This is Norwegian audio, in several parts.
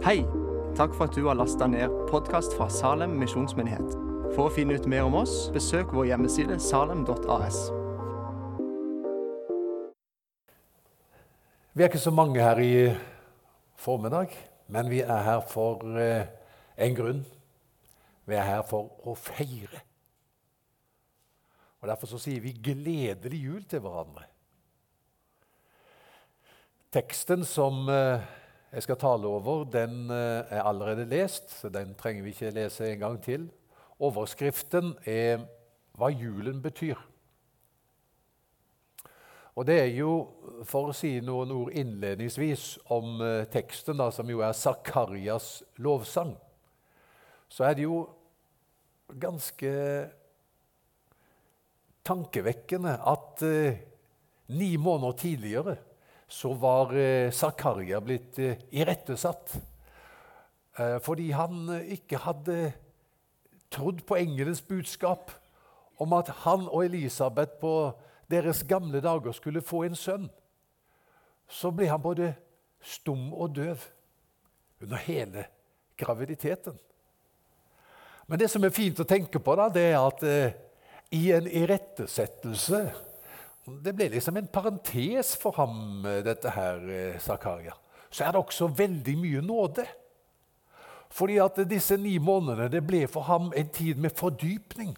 Hei! Takk for at du har lasta ned podkast fra Salem misjonsmyndighet. For å finne ut mer om oss, besøk vår hjemmeside salem.as. Vi er ikke så mange her i formiddag, men vi er her for eh, en grunn. Vi er her for å feire. Og Derfor så sier vi 'gledelig jul' til hverandre. Teksten som eh, jeg skal tale over, den eh, er allerede lest, så den trenger vi ikke lese en gang til. Overskriften er 'Hva julen betyr'. Og det er jo, For å si noen ord innledningsvis om eh, teksten, da, som jo er Zakarias lovsang, så er det jo ganske tankevekkende at eh, ni måneder tidligere så var eh, Zakaria blitt eh, irettesatt. Eh, fordi han ikke hadde trodd på engelens budskap om at han og Elisabeth på deres gamle dager skulle få en sønn. Så ble han både stum og døv under hele graviditeten. Men det som er fint å tenke på, da, det er at i en irettesettelse Det ble liksom en parentes for ham, eh, dette her, eh, Zakaria. Så er det også veldig mye nåde. Fordi at disse ni månedene det ble for ham en tid med fordypning.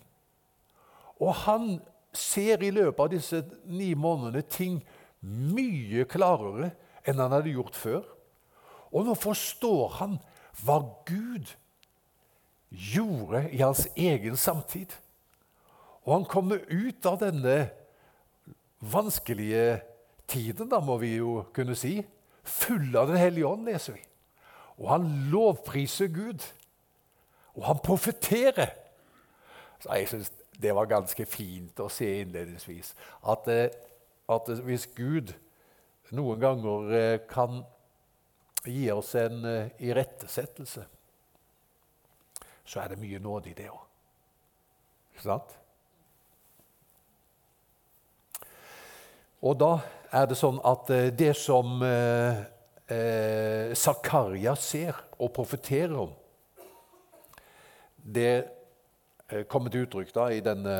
Og han ser i løpet av disse ni månedene ting mye klarere enn han hadde gjort før. Og nå forstår han hva Gud gjorde i hans egen samtid. Og han kommer ut av denne vanskelige tiden, da må vi jo kunne si, full av Den hellige ånd, leser vi. Og han lovpriser Gud. Og han profeterer. Så jeg synes det var ganske fint å se innledningsvis at, eh, at hvis Gud noen ganger eh, kan gi oss en eh, irettesettelse, så er det mye nåde i det òg. Ikke sant? Og da er det sånn at det som Zakaria ser og profeterer om, det kommer til uttrykk da, i denne,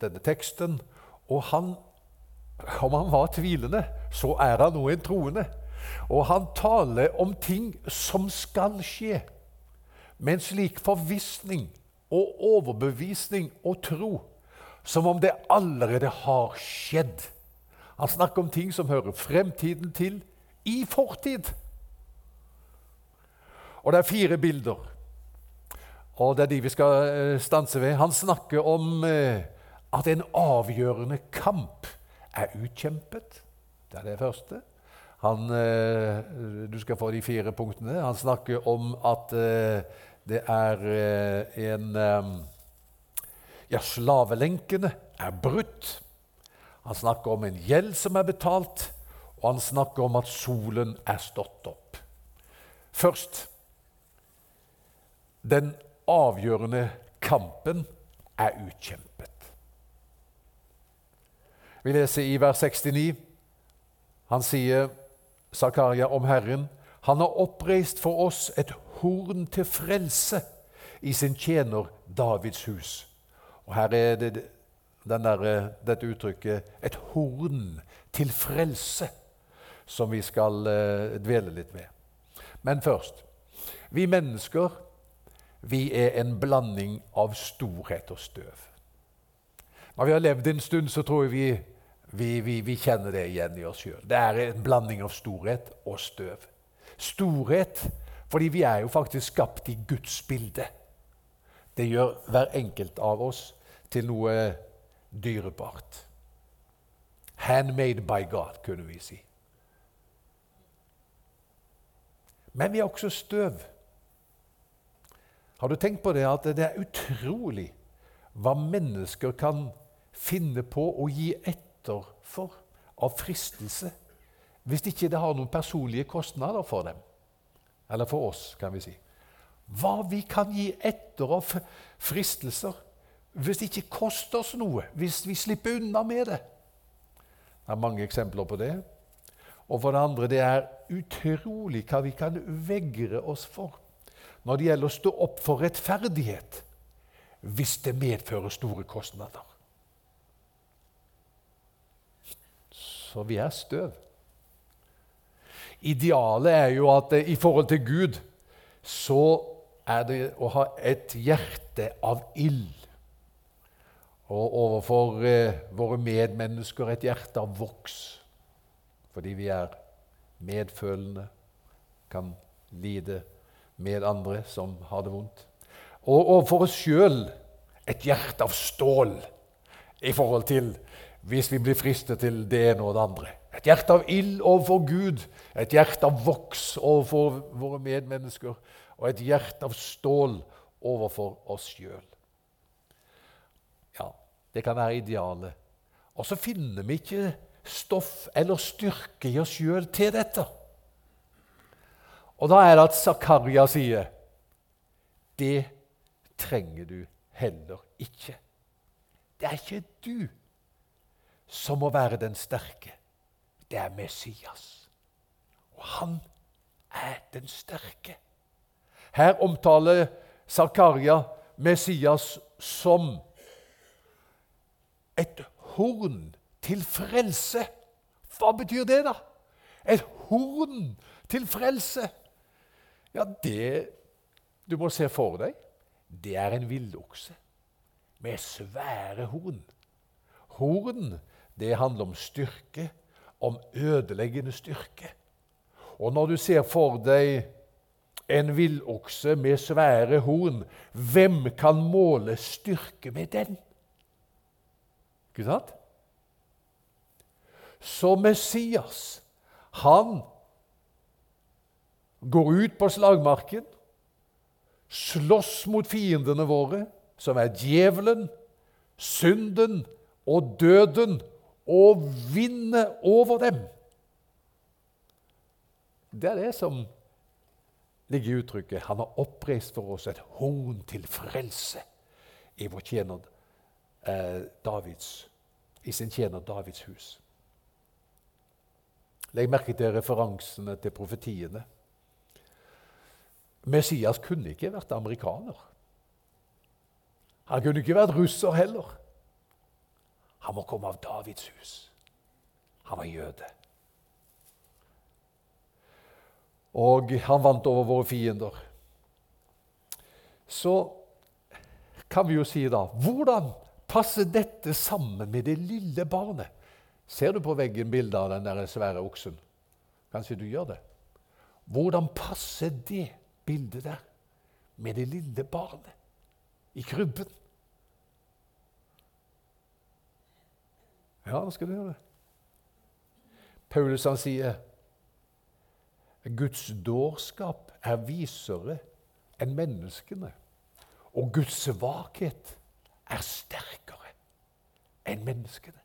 denne, teksten. Og han, om han var tvilende, så er han nå en troende. Og han taler om ting som skal skje, med en slik forvissning og overbevisning og tro, som om det allerede har skjedd. Han snakker om ting som hører fremtiden til, i fortid. Og det er fire bilder og det er de vi skal eh, stanse ved. Han snakker om eh, at en avgjørende kamp er utkjempet. Det er det første. Han, eh, du skal få de fire punktene. Han snakker om at det er en Ja, slavelenkene er brutt. Han snakker om en gjeld som er betalt, og han snakker om at solen er stått opp. Først den avgjørende kampen er utkjempet. Vi leser i vers 69. Han sier, Zakaria om Herren, han har oppreist for oss et horn til frelse i sin tjener Davids hus. Og Her er det der, dette uttrykket 'et horn til frelse', som vi skal uh, dvele litt ved. Men først Vi mennesker vi er en blanding av storhet og støv. Når vi har levd en stund, så tror jeg vi, vi, vi, vi kjenner det igjen i oss sjøl. Det er en blanding av storhet og støv. Storhet fordi vi er jo faktisk skapt i Guds bilde. Det gjør hver enkelt av oss til noe dyrebart. Handmade by God, kunne vi si. Men vi er også støv. Har du tenkt på det at det er utrolig hva mennesker kan finne på å gi etter for av fristelse, hvis ikke det har noen personlige kostnader for dem? Eller for oss, kan vi si. Hva vi kan gi etter av fristelser hvis det ikke koster oss noe, hvis vi slipper unna med det. Det er mange eksempler på det. Og for det andre, det er utrolig hva vi kan vegre oss for når det gjelder å stå opp for rettferdighet, hvis det medfører store kostnader. Så vi er støv. Idealet er jo at eh, i forhold til Gud så er det å ha et hjerte av ild. Og overfor eh, våre medmennesker et hjerte av voks. Fordi vi er medfølende, kan lide med andre som har det vondt. Og overfor oss sjøl et hjerte av stål i forhold til hvis vi blir fristet til det ene og det andre. Et hjerte av ild overfor Gud, et hjerte av voks overfor våre medmennesker og et hjerte av stål overfor oss sjøl. Det kan være idealet. Og så finner vi ikke stoff eller styrke i oss sjøl til dette. Og da er det at Zakaria sier det trenger du heller ikke. Det er ikke du som må være den sterke. Det er Messias. Og han er den sterke. Her omtaler Zakaria Messias som et horn til frelse. Hva betyr det, da? Et horn til frelse. Ja, det du må se for deg, det er en villokse med svære horn. Horn det handler om styrke, om ødeleggende styrke. Og når du ser for deg en villokse med svære horn, hvem kan måle styrke med den? Ikke sant? Så Messias, han går ut på slagmarken, slåss mot fiendene våre, som er djevelen, synden og døden og vinne over dem. Det er det som ligger i uttrykket 'Han har oppreist for oss et horn til frelse' i vår tjener eh, Davids, i sin tjener Davids hus. Legg merke til referansene til profetiene. Messias kunne ikke vært amerikaner. Han kunne ikke vært russer heller. Han må komme av Davids hus. Han var jøde. Og han vant over våre fiender. Så kan vi jo si da Hvordan passer dette sammen med det lille barnet? Ser du på veggen bildet av den der svære oksen? Kanskje du gjør det? Hvordan passer det bildet der med det lille barnet i krybben? Ja, nå skal du gjøre det. Paulus han sier Guds dårskap er visere enn menneskene. Og Guds svakhet er sterkere enn menneskene.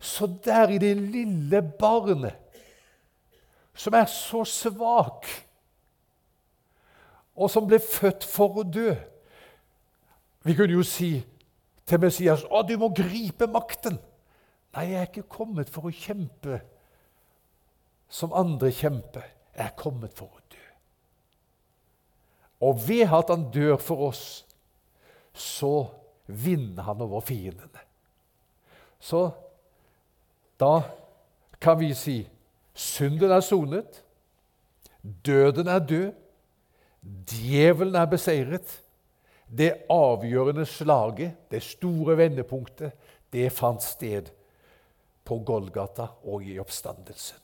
Så der i det lille barnet, som er så svak, og som ble født for å dø Vi kunne jo si til Messias å, du må gripe makten. Nei, jeg er ikke kommet for å kjempe som andre kjemper. Jeg er kommet for å dø. Og ved at han dør for oss, så vinner han over fiendene. Så da kan vi si synden er sonet, døden er død, djevelen er beseiret. Det avgjørende slaget, det store vendepunktet, det fant sted på Golgata og i oppstandelsen.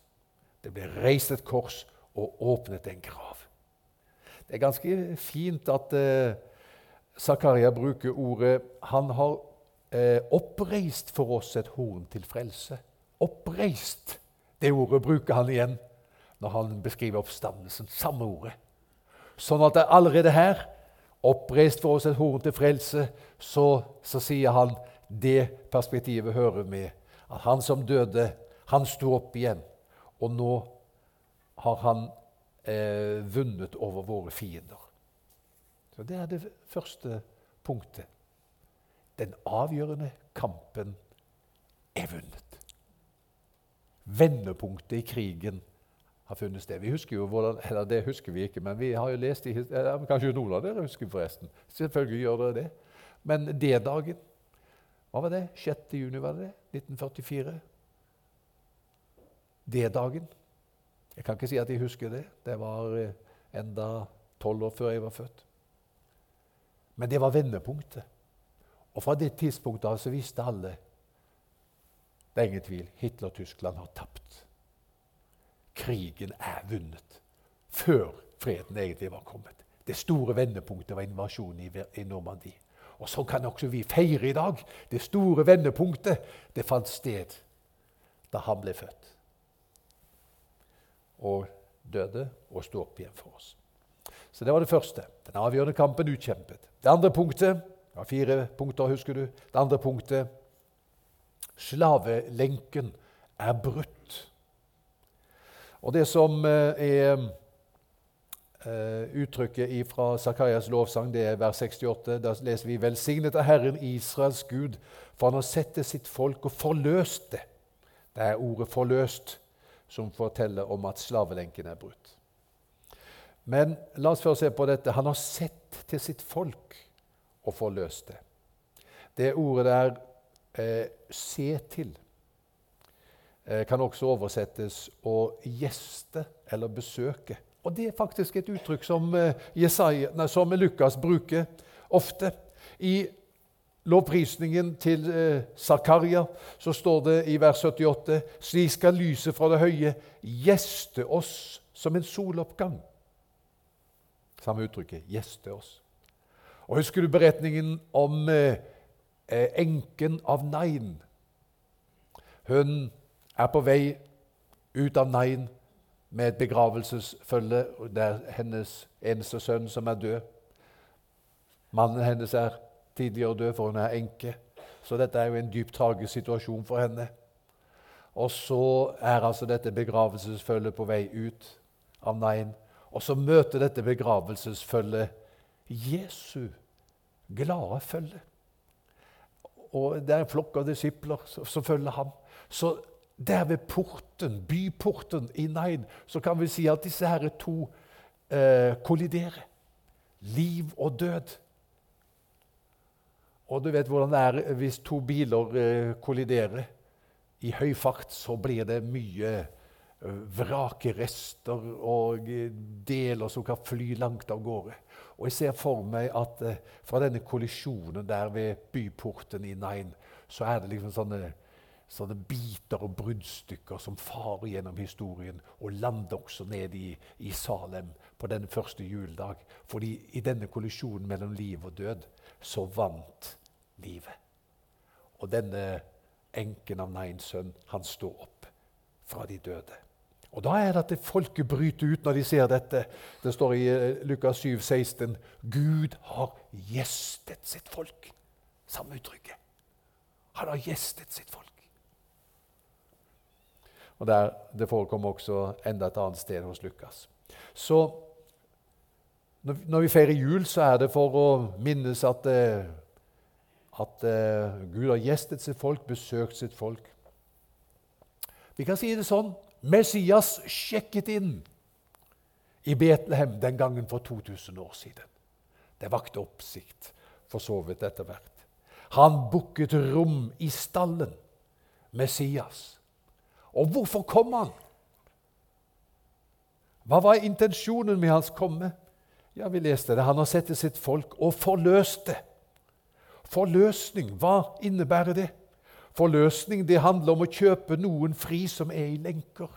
Det ble reist et kors og åpnet en grav. Det er ganske fint at eh, Zakaria bruker ordet Han har eh, oppreist for oss et horn til frelse. Oppreist. Det ordet bruker han igjen når han beskriver oppstandelsen. Samme ordet. Sånn at det er allerede her, oppreist for oss et horn til frelse, så, så sier han det perspektivet hører med at han som døde, han sto opp igjen. Og nå har han eh, vunnet over våre fiender. Så Det er det første punktet. Den avgjørende kampen er vunnet. vendepunktet i krigen har funnet sted. Vi husker jo hvordan, eller Det husker vi ikke, men vi har jo lest i, Kanskje noen av dere husker forresten. Selvfølgelig gjør dere det. Men D-dagen Hva var det? 6. juni, var det det? 1944? D-dagen. Jeg kan ikke si at jeg husker det. Det var eh, enda tolv år før jeg var født. Men det var vendepunktet. Og fra det tidspunktet så visste alle det er ingen tvil Hitler-Tyskland har tapt. Krigen er vunnet før freden egentlig var kommet. Det store vendepunktet var invasjonen i, Normandie. Og så kan også vi feire i dag. Det store vendepunktet det fant sted da han ble født. Og døde og sto opp igjen for oss. Så det var det første. Den avgjørende kampen utkjempet. Det andre punktet det var Fire punkter, husker du. Det andre punktet slavelenken er brutt. Og det som eh, er eh, uttrykket fra Sakarias lovsang, det er vers 68. Da leser vi 'Velsignet av Herren Israels Gud, for han har sett det sitt folk og forløst det'. Det er ordet 'forløst' som forteller om at slavelenken er brutt. Men la oss først se på dette. Han har sett til sitt folk og forløst det. Det ordet der eh, 'se til' eh, kan også oversettes 'å gjeste' eller 'besøke'. Og Det er faktisk et uttrykk som, eh, Jesaja, nei, som Lukas bruker ofte. I lovprisningen til eh, Zakaria så står det i vers 78.: Slik skal lyset fra det høye gjeste oss som en soloppgang. Samme uttrykket gjeste oss. Og Husker du beretningen om eh, eh, enken av Nain? Hun er på vei ut av Nain med et begravelsesfølge. Det er hennes eneste sønn som er død. Mannen hennes er tidligere død, for hun er enke. Så dette er jo en dypt tragisk situasjon for henne. Og så er altså dette begravelsesfølget på vei ut av Nain. Og så møter dette begravelsesfølget Jesu glade følge. Og det er en flokk av disipler som følger ham. Så der ved porten, byporten i Nain, så kan vi si at disse her to eh, kolliderer. Liv og død. Og du vet hvordan det er hvis to biler eh, kolliderer. I høy fart så blir det mye vrakerester og deler som kan fly langt av gårde. Og Jeg ser for meg at eh, fra denne kollisjonen der ved byporten i Nain, så er det liksom sånne, sånne biter og bruddstykker som farer gjennom historien og lander også ned i, i Salem på denne første juledag. Fordi i denne kollisjonen mellom liv og død så vant livet. Og denne enken av Nains sønn, han står opp fra de døde. Og Da er det at folket bryter ut når de ser dette. Det står i eh, Lukas 7, 16. Gud har gjestet sitt folk. Samme uttrykket. Han har gjestet sitt folk. Og der, Det forekommer også enda et annet sted hos Lukas. Så når vi feirer jul, så er det for å minnes at, eh, at eh, Gud har gjestet sitt folk, besøkt sitt folk. Vi kan si det sånn Messias sjekket inn i Betlehem den gangen for 2000 år siden. Det vakte oppsikt, for så vidt etter hvert. Han booket rom i stallen. Messias. Og hvorfor kom han? Hva var intensjonen med hans komme? Ja, Vi leste det. Han har sett til sitt folk og forløst det. Forløsning, hva innebærer det? Forløsning det handler om å kjøpe noen fri som er i lenker.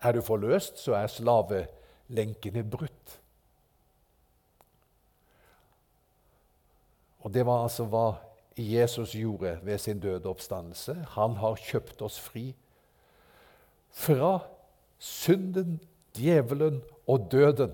Er du forløst, så er slavelenkene brutt. Og Det var altså hva Jesus gjorde ved sin døde oppstandelse. Han har kjøpt oss fri fra synden, djevelen og døden.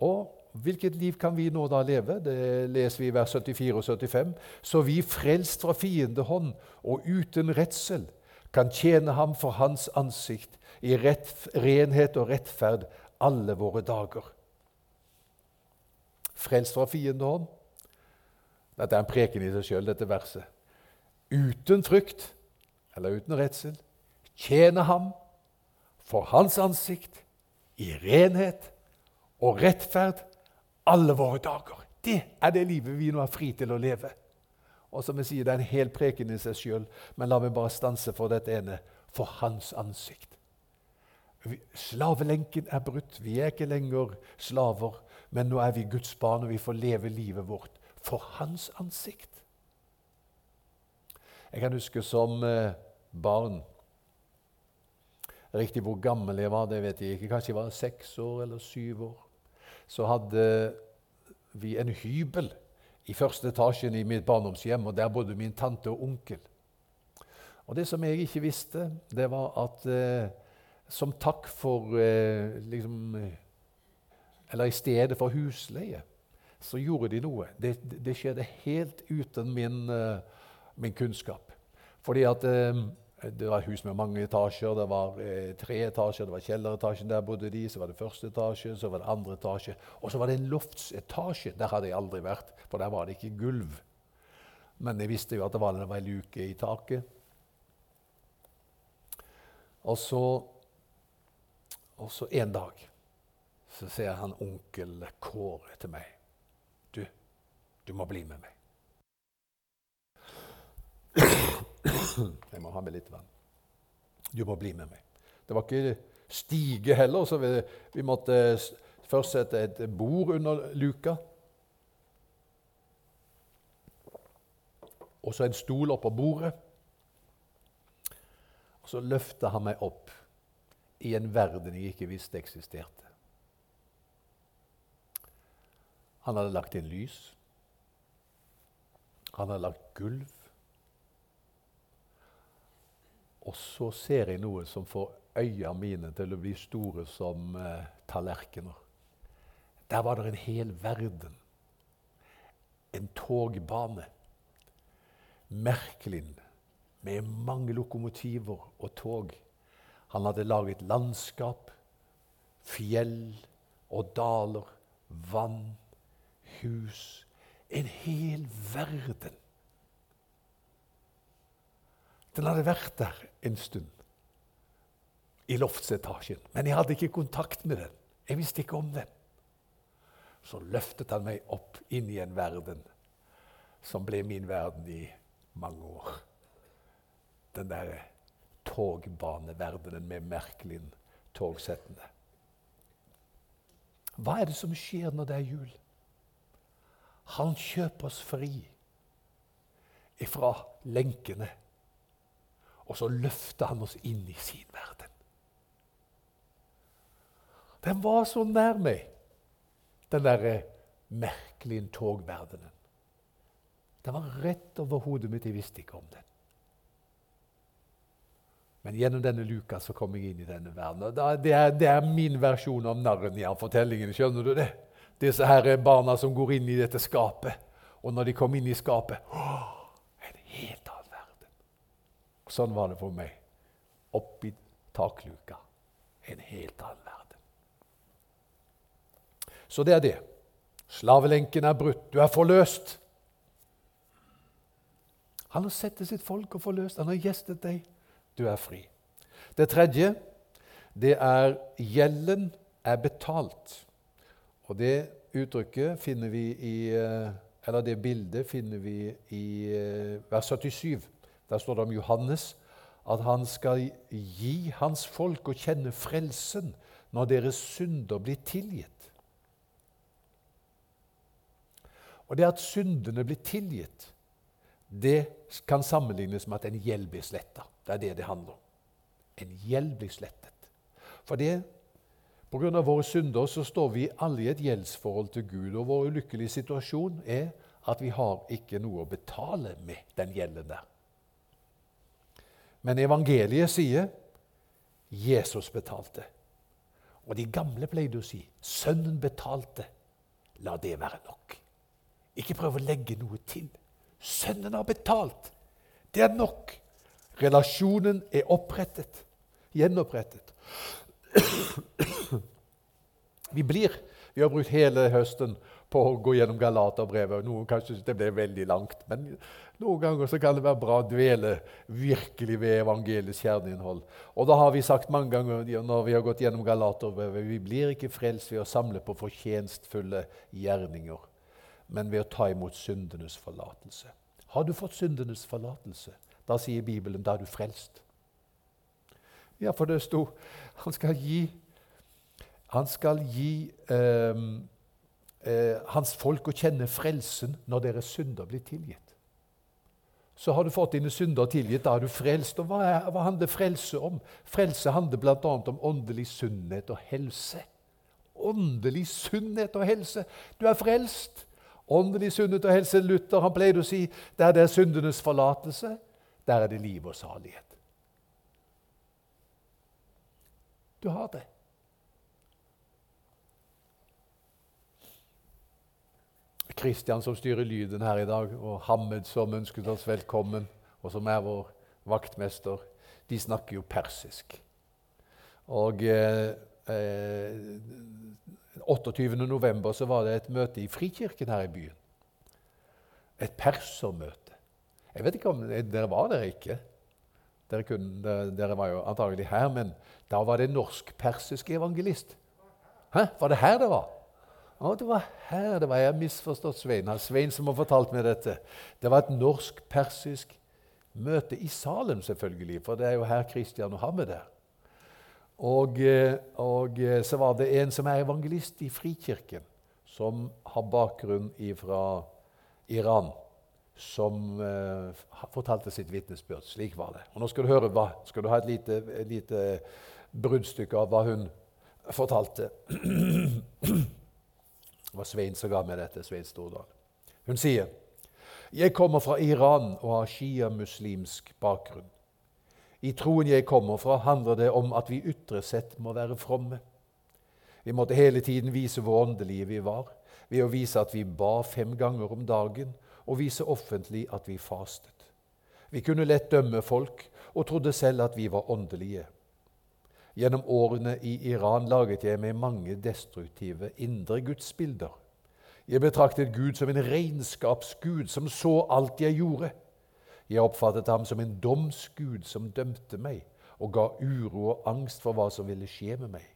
Og Hvilket liv kan vi nå da leve? Det leser vi i vers 74 og 75. Så vi frelst fra fiendehånd og uten redsel kan tjene ham for hans ansikt i rett, renhet og rettferd alle våre dager. Frelst fra fiendehånd. Dette er en preken i seg sjøl, dette verset. Uten frykt eller uten redsel, tjene ham for hans ansikt i renhet og rettferd alle våre dager. Det er det livet vi nå er fri til å leve. Og som jeg sier, Det er en hel preken i seg sjøl, men la meg bare stanse for dette ene for hans ansikt. Slavelenken er brutt. Vi er ikke lenger slaver, men nå er vi Guds barn, og vi får leve livet vårt for hans ansikt. Jeg kan huske som eh, barn Riktig hvor gammel jeg var, det vet jeg ikke. Kanskje jeg var seks år eller syv år. Så hadde vi en hybel i første etasjen i mitt barndomshjem, og der bodde min tante og onkel. Og Det som jeg ikke visste, det var at eh, som takk for eh, liksom, Eller i stedet for husleie, så gjorde de noe. Det, det skjedde helt uten min, uh, min kunnskap. Fordi at uh, det var et hus med mange etasjer. Det var eh, tre etasjer, det var kjelleretasjen, der bodde de. Så var det første etasje, så var det andre etasje. Og så var det en loftsetasje. Der hadde jeg aldri vært, for der var det ikke gulv. Men jeg visste jo at det var, en luke i taket. Og så, og så en dag så ser han onkel Kåre til meg. Du, du må bli med meg. Jeg må ha med litt vann. Du må bli med meg. Det var ikke stige heller, så vi, vi måtte først sette et bord under luka. Og så en stol oppå bordet. Og så løfta han meg opp i en verden jeg ikke visste eksisterte. Han hadde lagt inn lys. Han hadde lagt gulv. Og så ser jeg noe som får øya mine til å bli store som eh, tallerkener. Der var det en hel verden. En togbane. Merkelin med mange lokomotiver og tog. Han hadde laget landskap, fjell og daler, vann, hus. En hel verden. Den hadde vært der en stund, i loftsetasjen. Men jeg hadde ikke kontakt med den. Jeg visste ikke om den. Så løftet han meg opp inn i en verden som ble min verden i mange år. Den derre togbaneverdenen med Merkelin togsettene. Hva er det som skjer når det er jul? Han kjøper oss fri ifra lenkene og så løfter han oss inn i sin verden. Den var så nær meg, den derre merkelige togverdenen. Den var rett over hodet mitt. Jeg visste ikke om den. Men gjennom denne luka så kom jeg inn i denne verden. Det er, det er min versjon av Narnia-fortellingen. Skjønner du det? Disse her barna som går inn i dette skapet. Og når de kom inn i skapet å, En helt annen Sånn var det for meg. Oppi takluka. En helt annen verden. Så det er det. Slavelenken er brutt. Du er forløst. Han har sett sitt folk og forløst. Han har gjestet deg. Du er fri. Det tredje det er gjelden er betalt. Og det uttrykket finner vi i eh, Eller det bildet finner vi i eh, vers 77. Der står det om Johannes at han skal gi hans folk å kjenne frelsen når deres synder blir tilgitt. Og det at syndene blir tilgitt, det kan sammenlignes med at en gjeld blir sletta. Det er det det handler om. En gjeld blir slettet. For det, pga. våre synder så står vi alle i et gjeldsforhold til Gud. Og vår ulykkelige situasjon er at vi har ikke noe å betale med den gjelden der. Men evangeliet sier Jesus betalte. Og de gamle pleide å si 'Sønnen betalte'. La det være nok. Ikke prøv å legge noe til. Sønnen har betalt. Det er nok. Relasjonen er opprettet. Gjenopprettet. Vi blir Vi har brukt hele høsten på å gå gjennom Galaterbrevet. Noen kanskje det ble veldig langt. Men Noen ganger så kan det være bra å dvele virkelig ved evangeliets kjerneinnhold. Og da har vi sagt mange ganger når vi har gått gjennom Galaterbrevet vi blir ikke frelst ved å samle på fortjenstfulle gjerninger, men ved å ta imot syndenes forlatelse. Har du fått syndenes forlatelse? Da sier Bibelen da er du frelst. Ja, for det sto han skal gi, han skal gi eh, eh, hans folk å kjenne frelsen når deres synder blir tilgitt så har du fått dine synder tilgitt. Da er du frelst. Og hva, er, hva handler frelse om? Frelse handler bl.a. om åndelig sunnhet og helse. Åndelig sunnhet og helse. Du er frelst. Åndelig sunnhet og helse. Luther han pleide å si der det er syndenes forlatelse, der er det liv og salighet. Du har det. Kristian som styrer lyden her i dag, og Hammed som ønsket oss velkommen, og som er vår vaktmester, de snakker jo persisk. Og eh, 28. Eh, november så var det et møte i Frikirken her i byen. Et persermøte. Jeg vet ikke om dere var der ikke. Dere, kunne, dere var jo antagelig her, men da var det norsk-persisk evangelist. Hæ? Var det her det var? Å, det var her det var. Jeg misforstått Svein. Svein som har fortalt meg dette. Det var et norsk-persisk møte i Salem, selvfølgelig, for det er jo her Kristian og Hammed er. Og, eh, og, eh, så var det en som er evangelist i Frikirken, som har bakgrunn fra Iran, som uh, fortalte sitt vitnesbyrd. Slik var det. Og Nå skal du høre hva, skal du ha et lite, lite bruddstykke av hva hun fortalte. Det var Svein som ga meg dette. Svein Stordal. Hun sier jeg kommer fra Iran og har shia-muslimsk bakgrunn. I troen jeg kommer fra, handler det om at vi ytre sett må være fromme. Vi måtte hele tiden vise hvor åndelige vi var, ved å vise at vi ba fem ganger om dagen, og vise offentlig at vi fastet. Vi kunne lett dømme folk og trodde selv at vi var åndelige. Gjennom årene i Iran laget jeg meg mange destruktive indre gudsbilder. Jeg betraktet Gud som en regnskapsgud som så alt jeg gjorde. Jeg oppfattet ham som en domsgud som dømte meg og ga uro og angst for hva som ville skje med meg.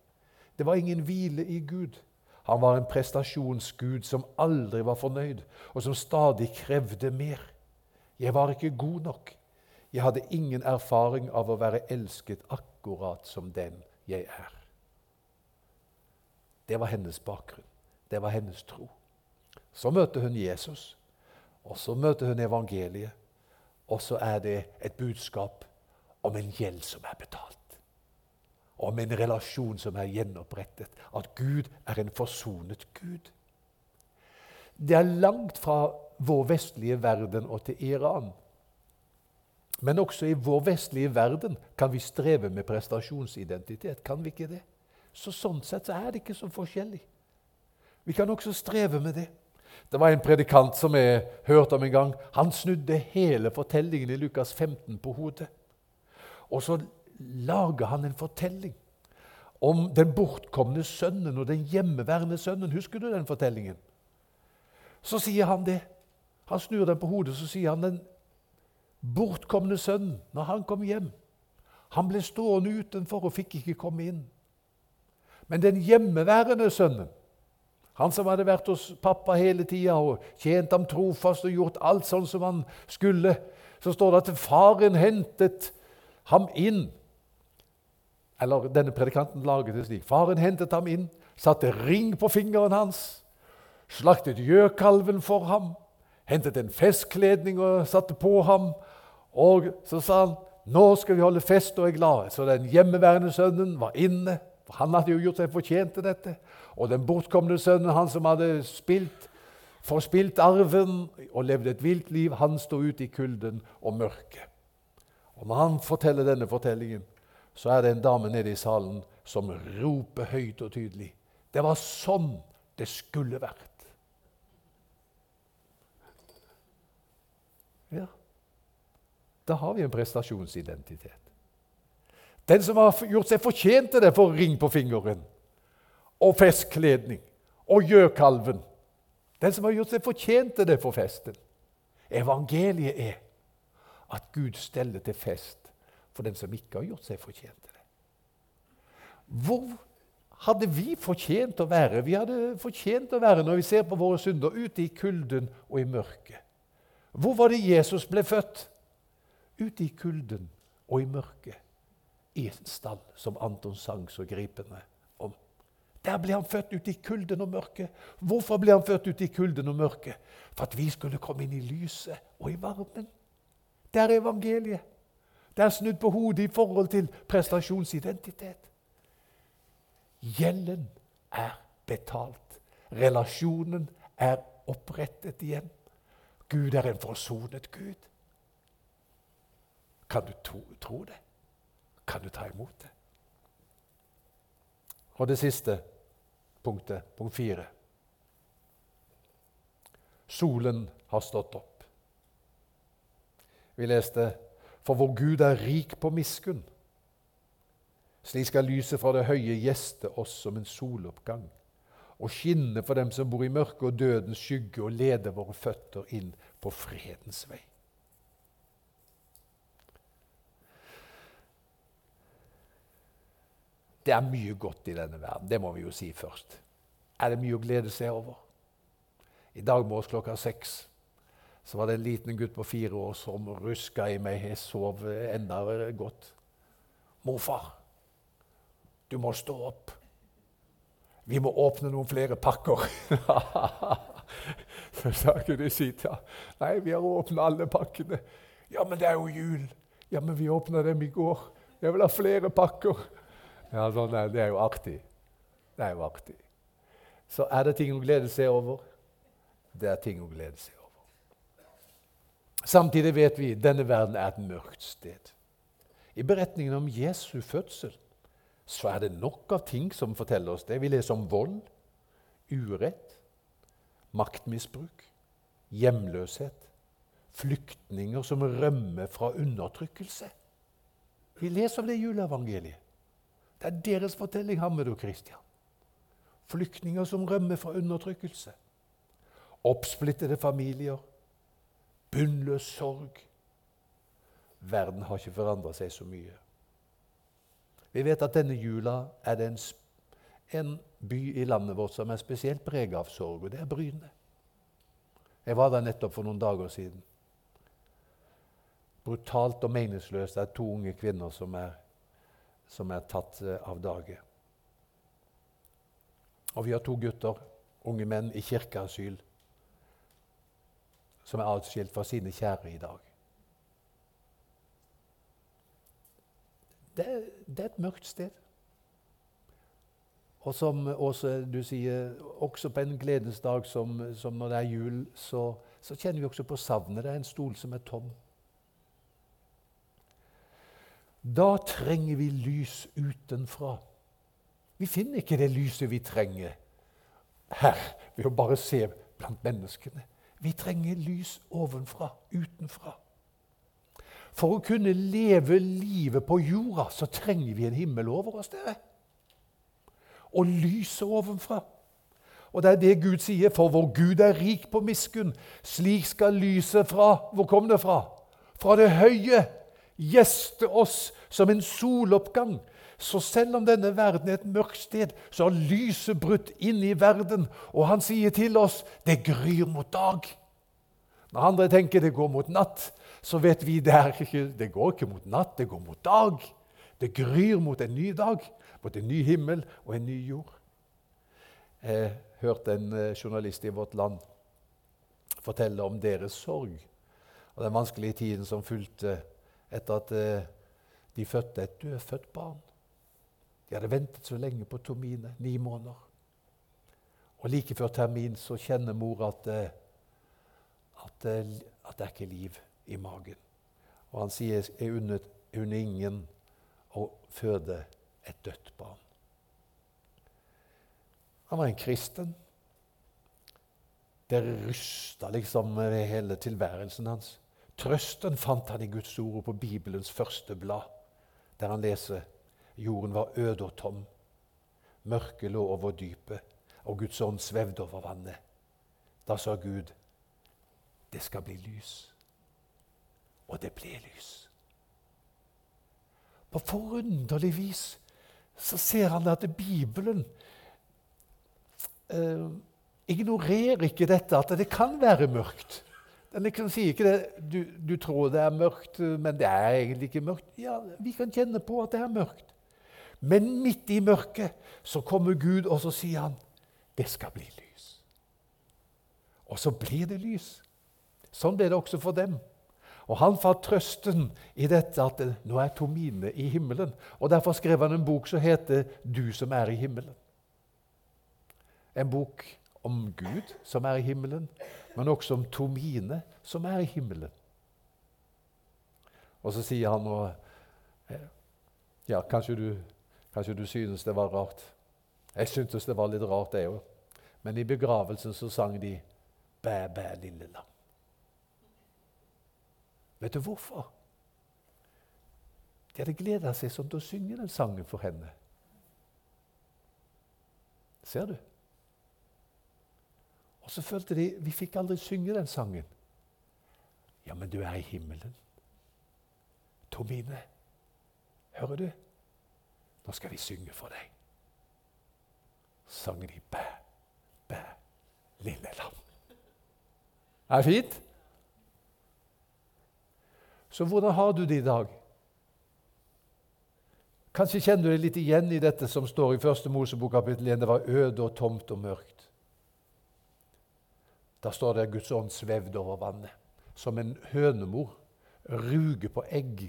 Det var ingen hvile i Gud. Han var en prestasjonsgud som aldri var fornøyd, og som stadig krevde mer. Jeg var ikke god nok. Jeg hadde ingen erfaring av å være elsket akkurat som den jeg er. Det var hennes bakgrunn. Det var hennes tro. Så møter hun Jesus, og så møter hun evangeliet. Og så er det et budskap om en gjeld som er betalt. Om en relasjon som er gjenopprettet. At Gud er en forsonet Gud. Det er langt fra vår vestlige verden og til Iran. Men også i vår vestlige verden kan vi streve med prestasjonsidentitet. Kan vi ikke det? Så Sånn sett så er det ikke så forskjellig. Vi kan også streve med det. Det var en predikant som jeg hørte om en gang. Han snudde hele fortellingen i Lukas 15 på hodet. Og så lager han en fortelling om den bortkomne sønnen og den hjemmeværende sønnen. Husker du den fortellingen? Så sier han det. Han snur den på hodet så sier han den bortkomne sønnen, når han kom hjem Han ble stående utenfor og fikk ikke komme inn. Men den hjemmeværende sønnen, han som hadde vært hos pappa hele tida og tjent ham trofast og gjort alt sånn som han skulle, så står det at faren hentet ham inn. Eller denne predikanten laget det slik. Faren hentet ham inn, satte ring på fingeren hans, slaktet gjøkalven for ham, hentet en festkledning og satte på ham, og så sa han nå skal vi holde fest og er glade. Så den hjemmeværende sønnen var inne. for Han hadde jo gjort seg fortjent til dette. Og den bortkomne sønnen, han som hadde spilt, forspilt arven og levde et vilt liv, han sto ute i kulden og mørket. Og Når han forteller denne fortellingen, så er det en dame nede i salen som roper høyt og tydelig. Det var sånn det skulle vært. Ja. Da har vi en prestasjonsidentitet. Den som har gjort seg fortjent til det, får ring på fingeren og festkledning og gjøkalven. Den som har gjort seg fortjent til det, får festen. Evangeliet er at Gud steller til fest for den som ikke har gjort seg fortjent til det. Hvor hadde vi fortjent å være? Vi hadde fortjent å være, når vi ser på våre synder, ute i kulden og i mørket. Hvor var det Jesus ble født? Ute i kulden og i mørket. I en stall, som Anton sang så gripende om. Der ble han født ute i kulden og mørket. Hvorfor ble han født ute i kulden og mørket? For at vi skulle komme inn i lyset og i varmen. Det er evangeliet. Det er snudd på hodet i forhold til prestasjonsidentitet. Gjelden er betalt. Relasjonen er opprettet igjen. Gud er en forsonet Gud. Kan du tro, tro det? Kan du ta imot det? Og det siste punktet, punkt fire. Solen har stått opp. Vi leste for vår Gud er rik på miskunn. Slik skal lyset fra det høye gjeste oss som en soloppgang og skinne for dem som bor i mørket og dødens skygge, og lede våre føtter inn på fredens vei. Det er mye godt i denne verden. Det må vi jo si først. Er det mye å glede seg over? I dag morges klokka seks så var det en liten gutt på fire år som ruska i meg. Jeg sov enda godt. 'Morfar, du må stå opp. Vi må åpne noen flere pakker.' så sa ikke til ham, 'Nei, vi har åpna alle pakkene.' 'Ja, men det er jo jul.' 'Ja, men vi åpna dem i går.' 'Jeg vil ha flere pakker.' Ja, sånn er, Det er jo artig. Det er jo artig. Så er det ting å glede seg over. Det er ting å glede seg over. Samtidig vet vi denne verden er et mørkt sted. I beretningen om Jesu fødsel så er det nok av ting som forteller oss det. Vi leser om vold, urett, maktmisbruk, hjemløshet, flyktninger som rømmer fra undertrykkelse. Vi leser om det i juleevangeliet. Det er deres fortelling, Hammed og Kristian. Flyktninger som rømmer fra undertrykkelse. Oppsplittede familier bunnløs sorg. Verden har ikke forandra seg så mye. Vi vet at denne jula er det en, en by i landet vårt som er spesielt preget av sorg, og det er Bryne. Jeg var der nettopp for noen dager siden. Brutalt og meningsløst er to unge kvinner som er, som er tatt eh, av dage. Og vi har to gutter, unge menn, i kirkeasyl som er atskilt fra sine kjære i dag. Det, det er et mørkt sted. Og som Åse, du sier, også på en gledens dag som, som når det er jul, så, så, kjenner vi også på savnet. Det er en stol som er tom. Da trenger vi lys utenfra. Vi finner ikke det lyset vi trenger her ved å bare se blant menneskene. Vi trenger lys ovenfra, utenfra. For å kunne leve livet på jorda så trenger vi en himmel over oss. dere. Og lyset ovenfra. Og det er det Gud sier, for vår Gud er rik på miskunn. Slik skal lyset fra Hvor kom det fra? Fra det høye gjeste oss som en soloppgang så selv om denne verden er et mørkt sted, så har lyset brutt inn i verden. Og han sier til oss det gryr mot dag. Når andre tenker det går mot natt, så vet vi det, er ikke, det går ikke mot natt, det går mot dag. Det gryr mot en ny dag, mot en ny himmel og en ny jord. Jeg hørte en eh, journalist i Vårt Land fortelle om deres sorg og den vanskelige tiden som fulgte etter at eh, de fødte et dødfødt barn. De hadde ventet så lenge på Tomine, ni måneder. Og Like før termin så kjenner mor at, eh, at, eh, at det er ikke liv i magen. Og han sier er unnet, unner ingen å føde et dødt barn. Han var en kristen. Det rysta liksom hele tilværelsen hans. Trøsten fant han i Guds ord på Bibelens første blad, der han leser Jorden var øde og tom. Mørket lå over dypet, og Guds ånd svevde over vannet. Da sa Gud, det skal bli lys. Og det ble lys. På forunderlig vis så ser han at Bibelen eh, ignorerer ikke dette at det kan være mørkt. Den kan si ikke det, du, du, tror det er mørkt, men det er egentlig ikke mørkt. Ja, Vi kan kjenne på at det er mørkt. Men midt i mørket så kommer Gud, og så sier han det skal bli lys. Og så blir det lys. Sånn ble det også for dem. Og Han fant trøsten i dette at nå er Tomine i himmelen. Og Derfor skrev han en bok som heter 'Du som er i himmelen'. En bok om Gud som er i himmelen, men også om Tomine som er i himmelen. Og så sier han og, Ja, kanskje du Kanskje du synes det var rart. Jeg syntes det var litt rart, det òg. Men i begravelsen så sang de 'Bæ, bæ, lille lam'. Vet du hvorfor? De hadde gleda seg sånn til å synge den sangen for henne. Ser du? Og så følte de vi fikk aldri synge den sangen. Ja, men du er i himmelen. Tomine, hører du? Nå skal vi synge for deg. Sangen i bæ, bæ, lille lam. Er det fint? Så hvordan har du det i dag? Kanskje kjenner du deg litt igjen i dette som står i 1. Mosebok kapittel 1. Det var øde og tomt og mørkt. Da står det at Guds ånd svevde over vannet. Som en hønemor ruger på egg,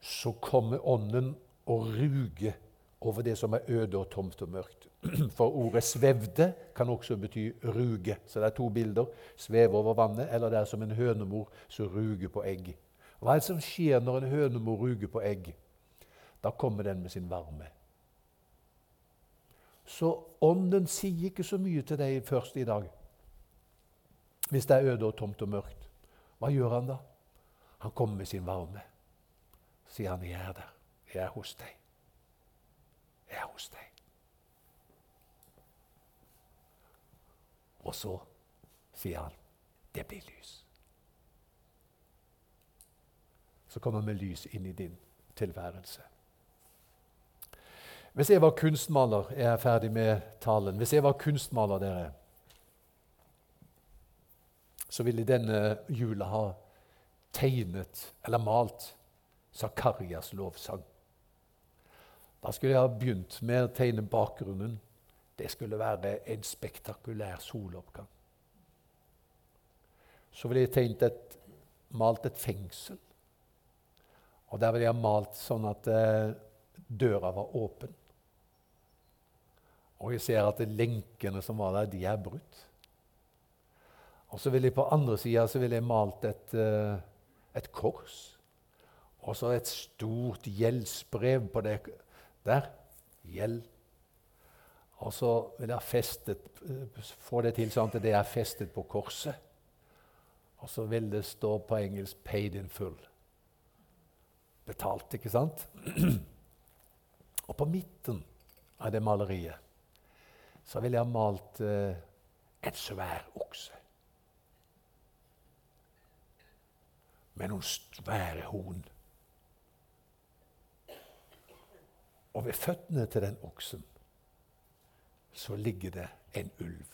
så kommer ånden å ruger over det som er øde og tomt og mørkt. For ordet 'svevde' kan også bety ruge. Så det er to bilder. Sveve over vannet, eller det er som en hønemor som ruger på egg. Hva er det som skjer når en hønemor ruger på egg? Da kommer den med sin varme. Så ånden sier ikke så mye til deg først i dag. Hvis det er øde og tomt og mørkt. Hva gjør han da? Han kommer med sin varme. Sier han 'jeg er der'. Jeg er hos deg. Jeg er hos deg. Og så sier han, 'Det blir lys'. Så kommer med lys inn i din tilværelse. Hvis jeg var kunstmaler Jeg er ferdig med talen. Hvis jeg var kunstmaler, dere, så ville denne jula ha tegnet eller malt Zakarias lovsang. Da skulle jeg ha begynt med å tegne bakgrunnen. Det skulle være en spektakulær soloppgang. Så ville jeg et, malt et fengsel. Og der ville jeg malt sånn at eh, døra var åpen. Og jeg ser at lenkene som var der, de er brutt. Og så ville jeg på andre sida malt et, eh, et kors. Og så et stort gjeldsbrev på det der. Gjeld. Og så vil jeg festet, få det til sånn at det er festet på korset. Og så vil det stå på engelsk 'paid in full'. Betalt, ikke sant? Og på midten av det maleriet så vil jeg ha malt eh, en svær okse. Med noen svære horn. Og ved føttene til den oksen så ligger det en ulv.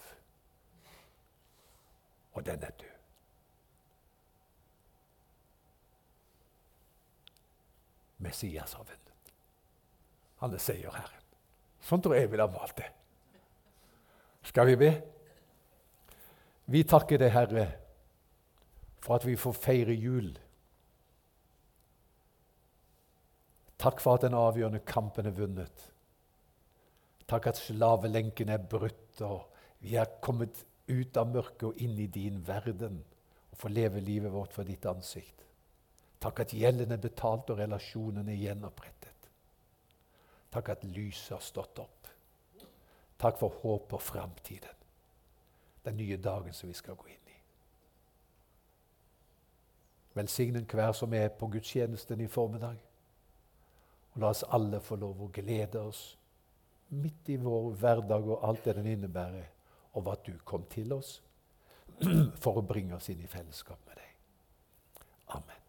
Og den er død. Messias har vunnet. Han er seierherren. Sånn tror jeg ville ha malt det. Skal vi be? Vi takker deg, Herre, for at vi får feire jul Takk for at den avgjørende kampen er vunnet. Takk at slavelenken er brutt, og vi er kommet ut av mørket og inn i din verden og får leve livet vårt for ditt ansikt. Takk at gjelden er betalt og relasjonen er gjenopprettet. Takk at lyset har stått opp. Takk for håp og framtiden. Den nye dagen som vi skal gå inn i. Velsign enhver som er på gudstjenesten i formiddag. Og la oss alle få lov å glede oss midt i vår hverdag og alt det den innebærer, over at du kom til oss. for å bringe oss inn i fellesskap med deg. Amen.